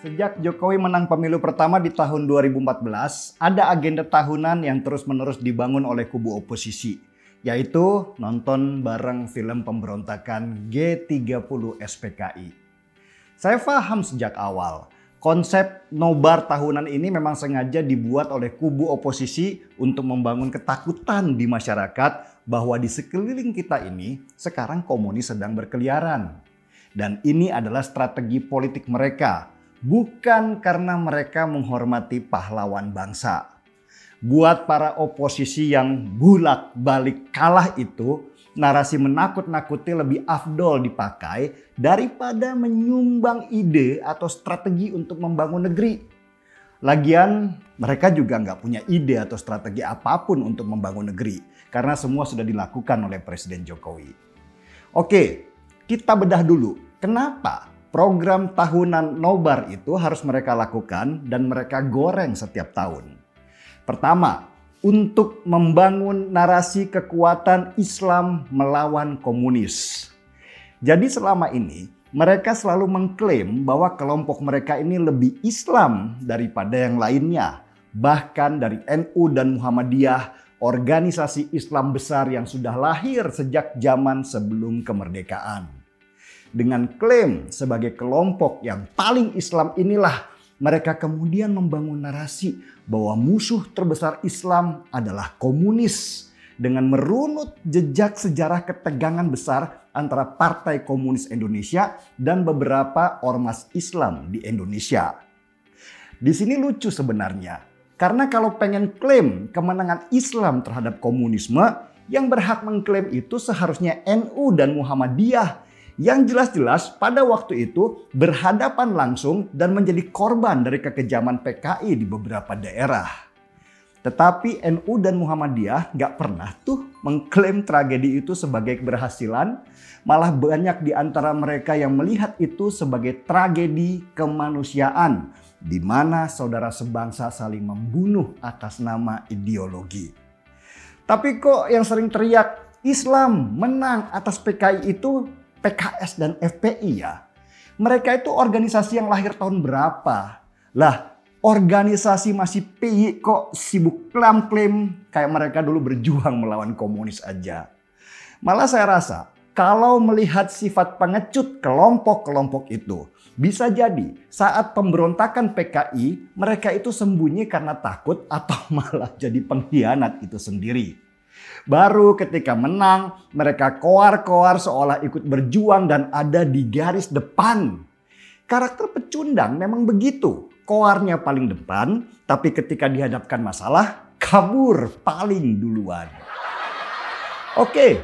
Sejak Jokowi menang pemilu pertama di tahun 2014, ada agenda tahunan yang terus-menerus dibangun oleh kubu oposisi, yaitu nonton bareng film pemberontakan G30 SPKI. Saya paham sejak awal, konsep nobar tahunan ini memang sengaja dibuat oleh kubu oposisi untuk membangun ketakutan di masyarakat bahwa di sekeliling kita ini sekarang komunis sedang berkeliaran. Dan ini adalah strategi politik mereka bukan karena mereka menghormati pahlawan bangsa. Buat para oposisi yang bulak balik kalah itu, narasi menakut-nakuti lebih afdol dipakai daripada menyumbang ide atau strategi untuk membangun negeri. Lagian mereka juga nggak punya ide atau strategi apa pun untuk membangun negeri karena semua sudah dilakukan oleh Presiden Jokowi. Oke, kita bedah dulu. Kenapa program tahunan nobar itu harus mereka lakukan dan mereka goreng setiap tahun. Pertama, untuk membangun narasi kekuatan Islam melawan komunis. Jadi selama ini mereka selalu mengklaim bahwa kelompok mereka ini lebih Islam daripada yang lainnya. Bahkan dari NU dan Muhammadiyah, organisasi Islam besar yang sudah lahir sejak zaman sebelum kemerdekaan dengan klaim sebagai kelompok yang paling Islam inilah mereka kemudian membangun narasi bahwa musuh terbesar Islam adalah komunis dengan merunut jejak sejarah ketegangan besar antara Partai Komunis Indonesia dan beberapa ormas Islam di Indonesia. Di sini lucu sebenarnya, karena kalau pengen klaim kemenangan Islam terhadap komunisme, yang berhak mengklaim itu seharusnya NU dan Muhammadiyah yang jelas-jelas pada waktu itu berhadapan langsung dan menjadi korban dari kekejaman PKI di beberapa daerah. Tetapi NU dan Muhammadiyah nggak pernah tuh mengklaim tragedi itu sebagai keberhasilan. Malah banyak di antara mereka yang melihat itu sebagai tragedi kemanusiaan di mana saudara sebangsa saling membunuh atas nama ideologi. Tapi kok yang sering teriak Islam menang atas PKI itu PKS dan FPI ya. Mereka itu organisasi yang lahir tahun berapa? Lah, organisasi masih PI kok sibuk klaim-klaim kayak mereka dulu berjuang melawan komunis aja. Malah saya rasa kalau melihat sifat pengecut kelompok-kelompok itu, bisa jadi saat pemberontakan PKI mereka itu sembunyi karena takut atau malah jadi pengkhianat itu sendiri. Baru ketika menang, mereka koar-koar seolah ikut berjuang dan ada di garis depan. Karakter pecundang memang begitu. Koarnya paling depan, tapi ketika dihadapkan masalah, kabur paling duluan. Oke,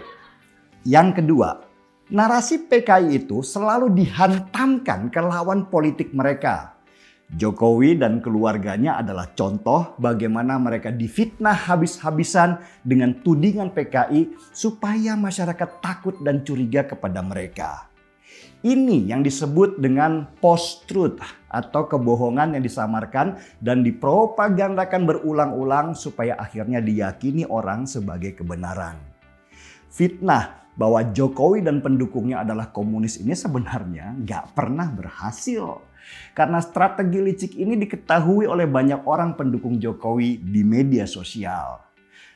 yang kedua, narasi PKI itu selalu dihantamkan ke lawan politik mereka. Jokowi dan keluarganya adalah contoh bagaimana mereka difitnah habis-habisan dengan tudingan PKI supaya masyarakat takut dan curiga kepada mereka. Ini yang disebut dengan post-truth atau kebohongan yang disamarkan dan dipropagandakan berulang-ulang supaya akhirnya diyakini orang sebagai kebenaran. Fitnah bahwa Jokowi dan pendukungnya adalah komunis ini sebenarnya nggak pernah berhasil. Karena strategi licik ini diketahui oleh banyak orang pendukung Jokowi di media sosial.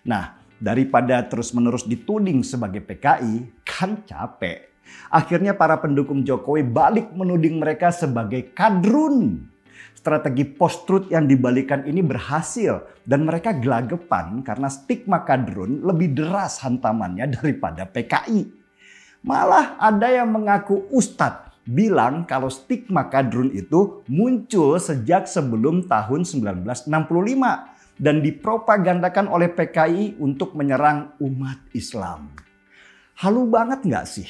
Nah, daripada terus-menerus dituding sebagai PKI, kan capek. Akhirnya para pendukung Jokowi balik menuding mereka sebagai kadrun. Strategi post-truth yang dibalikan ini berhasil dan mereka gelagapan karena stigma kadrun lebih deras hantamannya daripada PKI. Malah ada yang mengaku ustadz bilang kalau stigma kadrun itu muncul sejak sebelum tahun 1965 dan dipropagandakan oleh PKI untuk menyerang umat Islam. Halu banget nggak sih?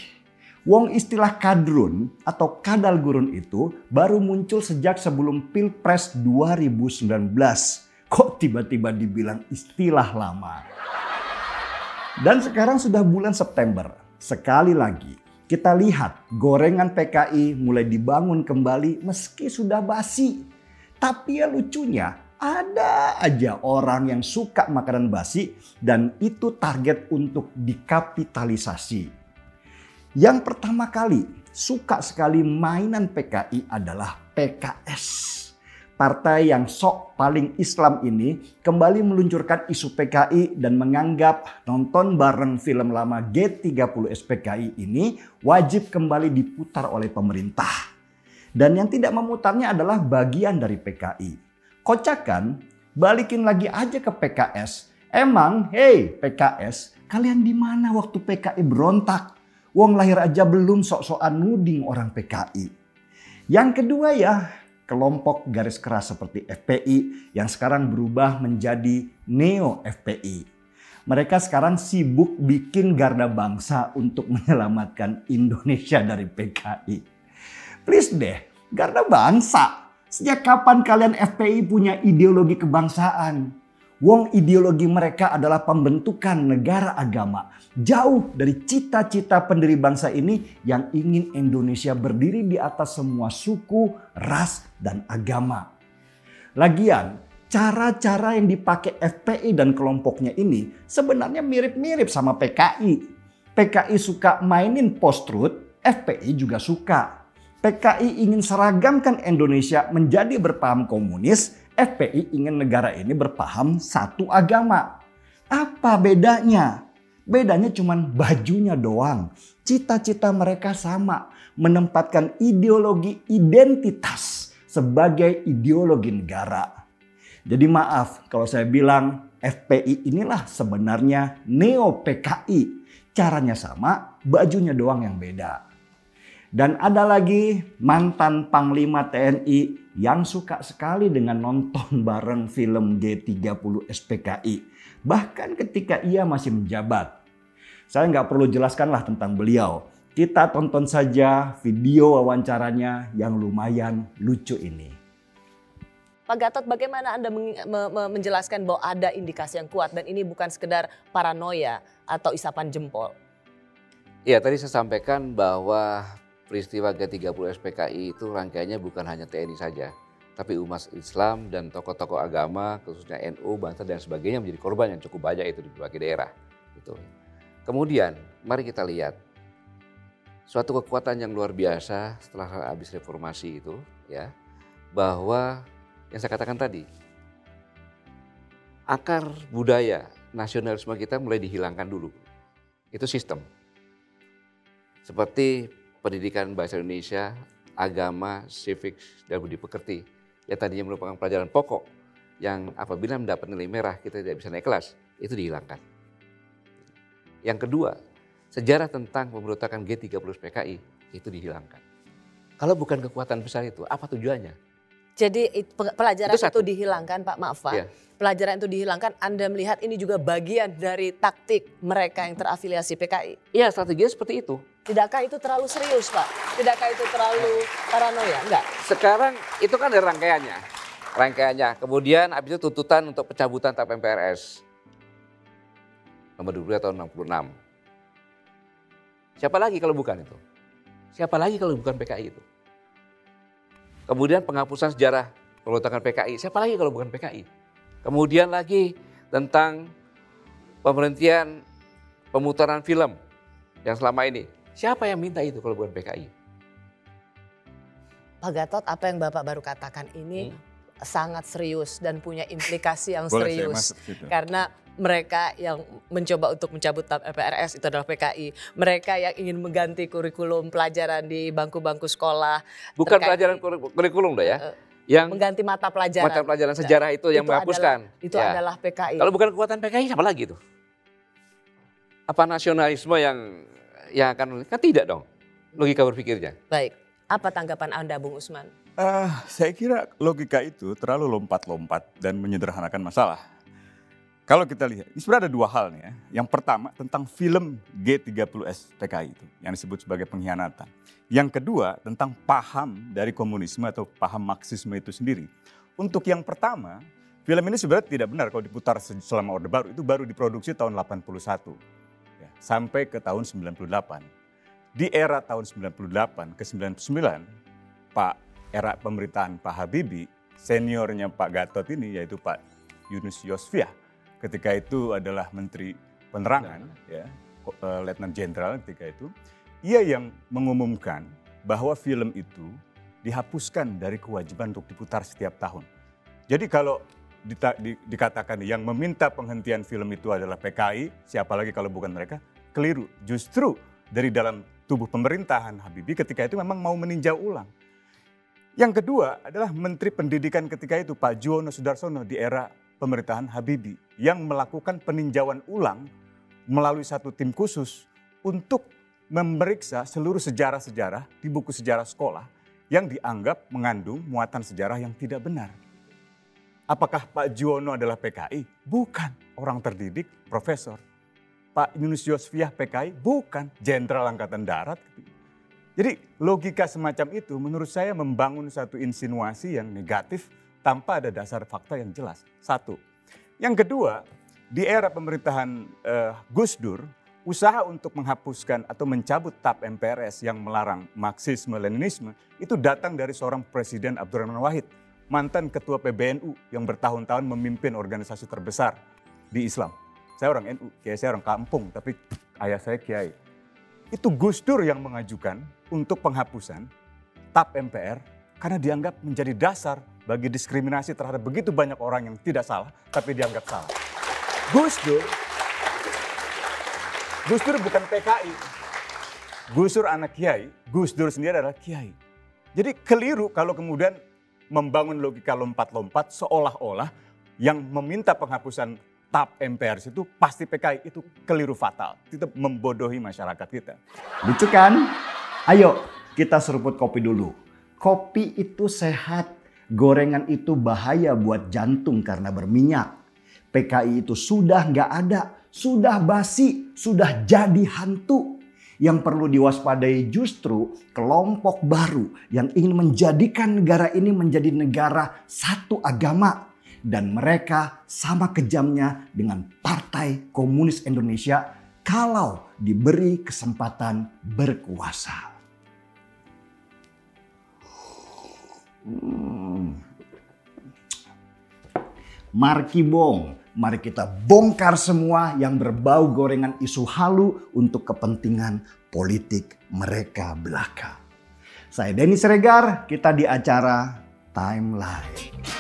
Wong istilah kadrun atau kadal gurun itu baru muncul sejak sebelum Pilpres 2019. Kok tiba-tiba dibilang istilah lama? Dan sekarang sudah bulan September. Sekali lagi, kita lihat gorengan PKI mulai dibangun kembali meski sudah basi. Tapi ya lucunya ada aja orang yang suka makanan basi dan itu target untuk dikapitalisasi. Yang pertama kali suka sekali mainan PKI adalah PKS. Partai yang sok paling Islam ini kembali meluncurkan isu PKI dan menganggap nonton bareng film lama G30 SPKI ini wajib kembali diputar oleh pemerintah. Dan yang tidak memutarnya adalah bagian dari PKI. Kocakan, balikin lagi aja ke PKS. Emang, hey PKS, kalian di mana waktu PKI berontak? Wong lahir aja belum sok-sokan nuding orang PKI. Yang kedua ya, kelompok garis keras seperti FPI yang sekarang berubah menjadi Neo FPI. Mereka sekarang sibuk bikin garda bangsa untuk menyelamatkan Indonesia dari PKI. Please deh, garda bangsa. Sejak kapan kalian FPI punya ideologi kebangsaan? Wong ideologi mereka adalah pembentukan negara agama. Jauh dari cita-cita pendiri bangsa ini yang ingin Indonesia berdiri di atas semua suku, ras, dan agama. Lagian, cara-cara yang dipakai FPI dan kelompoknya ini sebenarnya mirip-mirip sama PKI. PKI suka mainin post-truth, FPI juga suka. PKI ingin seragamkan Indonesia menjadi berpaham komunis, FPI ingin negara ini berpaham satu agama. Apa bedanya? Bedanya cuma bajunya doang. Cita-cita mereka sama, menempatkan ideologi identitas sebagai ideologi negara. Jadi maaf kalau saya bilang FPI inilah sebenarnya neo PKI. Caranya sama, bajunya doang yang beda. Dan ada lagi mantan Panglima TNI yang suka sekali dengan nonton bareng film G30 SPKI. Bahkan ketika ia masih menjabat. Saya nggak perlu jelaskanlah tentang beliau. Kita tonton saja video wawancaranya yang lumayan lucu ini. Pak Gatot, bagaimana Anda menjelaskan bahwa ada indikasi yang kuat dan ini bukan sekedar paranoia atau isapan jempol? Ya, tadi saya sampaikan bahwa peristiwa G30 SPKI itu rangkaiannya bukan hanya TNI saja, tapi umat Islam dan tokoh-tokoh agama, khususnya NU, Banten dan sebagainya menjadi korban yang cukup banyak itu di berbagai daerah. Gitu. Kemudian, mari kita lihat suatu kekuatan yang luar biasa setelah habis reformasi itu, ya, bahwa yang saya katakan tadi, akar budaya nasionalisme kita mulai dihilangkan dulu. Itu sistem. Seperti pendidikan bahasa Indonesia, agama, civic, dan budi pekerti yang tadinya merupakan pelajaran pokok yang apabila mendapat nilai merah kita tidak bisa naik kelas, itu dihilangkan. Yang kedua, sejarah tentang pemberontakan G30 PKI itu dihilangkan. Kalau bukan kekuatan besar itu, apa tujuannya? Jadi pelajaran itu, itu dihilangkan Pak Maaf Pak. Ya. Pelajaran itu dihilangkan, Anda melihat ini juga bagian dari taktik mereka yang terafiliasi PKI? Iya strateginya seperti itu. Tidakkah itu terlalu serius Pak? Tidakkah itu terlalu paranoia? Enggak. Sekarang itu kan ada rangkaiannya. Rangkaiannya. Kemudian habis itu tuntutan untuk pencabutan TAP MPRS. Nomor 22 tahun 66. Siapa lagi kalau bukan itu? Siapa lagi kalau bukan PKI itu? Kemudian penghapusan sejarah pemberontakan PKI. Siapa lagi kalau bukan PKI? Kemudian lagi tentang pemberhentian pemutaran film yang selama ini Siapa yang minta itu kalau bukan PKI? Pak Gatot, apa yang Bapak baru katakan ini hmm. sangat serius dan punya implikasi yang Boleh serius. Karena mereka yang mencoba untuk mencabut PRS itu adalah PKI. Mereka yang ingin mengganti kurikulum pelajaran di bangku-bangku sekolah. Bukan pelajaran kurikulum dah ya. Uh, yang mengganti mata pelajaran. Mata pelajaran sejarah itu, itu yang menghapuskan. Adalah, itu ya. adalah PKI. Kalau bukan kekuatan PKI siapa lagi itu? Apa nasionalisme yang yang akan kan tidak dong logika berpikirnya. Baik, apa tanggapan Anda Bung Usman? Uh, saya kira logika itu terlalu lompat-lompat dan menyederhanakan masalah. Kalau kita lihat, ini sebenarnya ada dua hal nih ya. Yang pertama tentang film G30S PKI itu yang disebut sebagai pengkhianatan. Yang kedua tentang paham dari komunisme atau paham Marxisme itu sendiri. Untuk yang pertama, film ini sebenarnya tidak benar kalau diputar selama Orde Baru. Itu baru diproduksi tahun 81 sampai ke tahun 98. Di era tahun 98 ke 99, Pak era pemerintahan Pak Habibie, seniornya Pak Gatot ini yaitu Pak Yunus Yosvia. Ketika itu adalah Menteri Penerangan, ya, eh, Letnan Jenderal ketika itu. ia yang mengumumkan bahwa film itu dihapuskan dari kewajiban untuk diputar setiap tahun. Jadi kalau dita, di, dikatakan yang meminta penghentian film itu adalah PKI, siapa lagi kalau bukan mereka, keliru. Justru dari dalam tubuh pemerintahan Habibie ketika itu memang mau meninjau ulang. Yang kedua adalah Menteri Pendidikan ketika itu Pak Juwono Sudarsono di era pemerintahan Habibie yang melakukan peninjauan ulang melalui satu tim khusus untuk memeriksa seluruh sejarah-sejarah di buku sejarah sekolah yang dianggap mengandung muatan sejarah yang tidak benar. Apakah Pak Juwono adalah PKI? Bukan. Orang terdidik, profesor. Pak Yunus Yosfiah PKI? Bukan. Jenderal Angkatan Darat. Jadi logika semacam itu menurut saya membangun satu insinuasi yang negatif tanpa ada dasar fakta yang jelas. Satu. Yang kedua, di era pemerintahan uh, Gus Dur, usaha untuk menghapuskan atau mencabut TAP MPRS yang melarang Marxisme-Leninisme itu datang dari seorang Presiden Abdurrahman Wahid, mantan ketua PBNU yang bertahun-tahun memimpin organisasi terbesar di Islam. Saya orang NU, kiai saya orang kampung, tapi ayah saya kiai. Itu Gus Dur yang mengajukan untuk penghapusan TAP MPR karena dianggap menjadi dasar bagi diskriminasi terhadap begitu banyak orang yang tidak salah, tapi dianggap salah. Gus Dur Gus Dur bukan PKI. Gus Dur anak kiai, Gus Dur sendiri adalah kiai. Jadi keliru kalau kemudian membangun logika lompat-lompat seolah-olah yang meminta penghapusan TAP MPR itu pasti PKI itu keliru fatal. Itu membodohi masyarakat kita. Lucu kan? Ayo kita seruput kopi dulu. Kopi itu sehat. Gorengan itu bahaya buat jantung karena berminyak. PKI itu sudah nggak ada sudah basi, sudah jadi hantu. Yang perlu diwaspadai justru kelompok baru yang ingin menjadikan negara ini menjadi negara satu agama. Dan mereka sama kejamnya dengan Partai Komunis Indonesia kalau diberi kesempatan berkuasa. Hmm. Marki Bong Mari kita bongkar semua yang berbau gorengan isu halu untuk kepentingan politik mereka belaka. Saya Denny Seregar, kita di acara Timeline.